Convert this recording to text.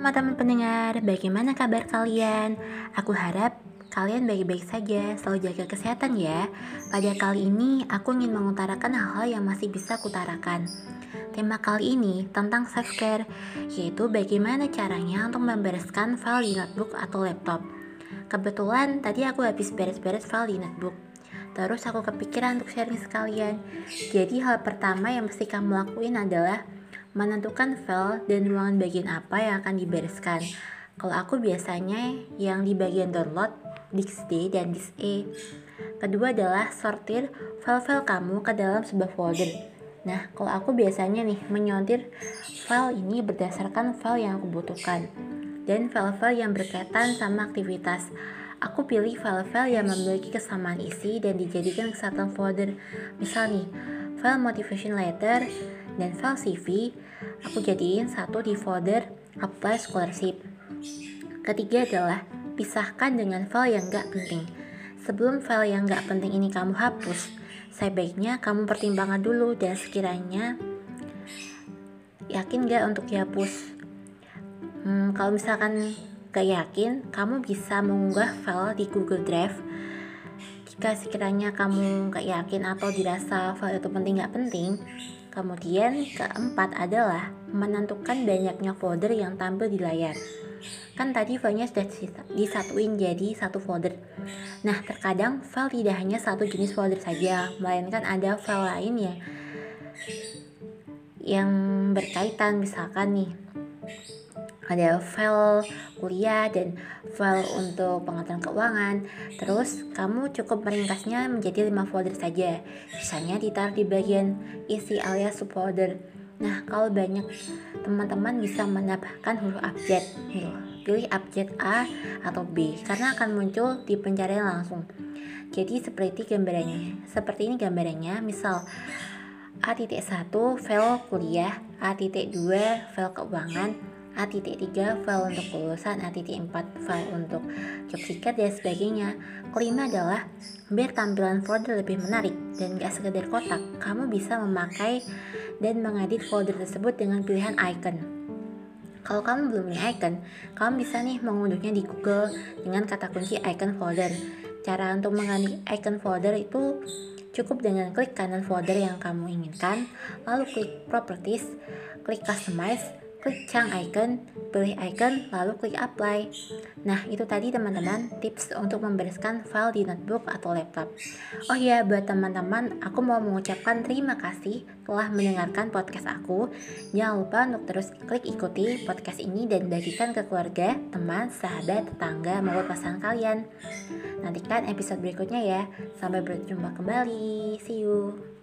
teman-teman pendengar, bagaimana kabar kalian? Aku harap kalian baik-baik saja, selalu jaga kesehatan ya. Pada kali ini, aku ingin mengutarakan hal-hal yang masih bisa kutarakan. Tema kali ini tentang self-care, yaitu bagaimana caranya untuk membereskan file di notebook atau laptop. Kebetulan tadi aku habis beres-beres file di notebook. Terus aku kepikiran untuk sharing sekalian. Jadi hal pertama yang mesti kamu lakuin adalah menentukan file dan ruangan bagian apa yang akan dibereskan. Kalau aku biasanya yang di bagian download, disk D dan disk E. Kedua adalah sortir file-file kamu ke dalam sebuah folder. Nah, kalau aku biasanya nih menyontir file ini berdasarkan file yang aku butuhkan dan file-file yang berkaitan sama aktivitas. Aku pilih file-file yang memiliki kesamaan isi dan dijadikan kesatuan folder. Misal nih, file motivation letter dan file CV aku jadiin satu di folder apply scholarship. Ketiga adalah pisahkan dengan file yang gak penting. Sebelum file yang gak penting ini kamu hapus, sebaiknya kamu pertimbangkan dulu dan sekiranya yakin gak untuk dihapus. Hmm, kalau misalkan gak yakin, kamu bisa mengunggah file di Google Drive. Jika sekiranya kamu gak yakin atau dirasa file itu penting gak penting, Kemudian keempat adalah menentukan banyaknya folder yang tampil di layar. Kan tadi filenya sudah disatuin jadi satu folder. Nah, terkadang file tidak hanya satu jenis folder saja, melainkan ada file lain ya yang berkaitan misalkan nih ada file kuliah dan file untuk pengaturan keuangan. Terus kamu cukup meringkasnya menjadi 5 folder saja. Misalnya ditaruh di bagian isi alias subfolder. Nah, kalau banyak teman-teman bisa menambahkan huruf abjad. Pilih abjad A atau B karena akan muncul di pencarian langsung. Jadi seperti gambarannya. Seperti ini gambarannya. Misal A.1 file kuliah, A.2 file keuangan, A.3 file untuk kelulusan, A.4 file untuk job seeker dan sebagainya. Kelima adalah biar tampilan folder lebih menarik dan gak sekedar kotak, kamu bisa memakai dan mengedit folder tersebut dengan pilihan icon. Kalau kamu belum punya icon, kamu bisa nih mengunduhnya di Google dengan kata kunci icon folder. Cara untuk mengganti icon folder itu cukup dengan klik kanan folder yang kamu inginkan, lalu klik properties, klik customize, klik cang icon, pilih icon, lalu klik apply. Nah, itu tadi teman-teman tips untuk membereskan file di notebook atau laptop. Oh iya, buat teman-teman, aku mau mengucapkan terima kasih telah mendengarkan podcast aku. Jangan lupa untuk terus klik ikuti podcast ini dan bagikan ke keluarga, teman, sahabat, tetangga, maupun pasangan kalian. Nantikan episode berikutnya ya. Sampai berjumpa kembali. See you.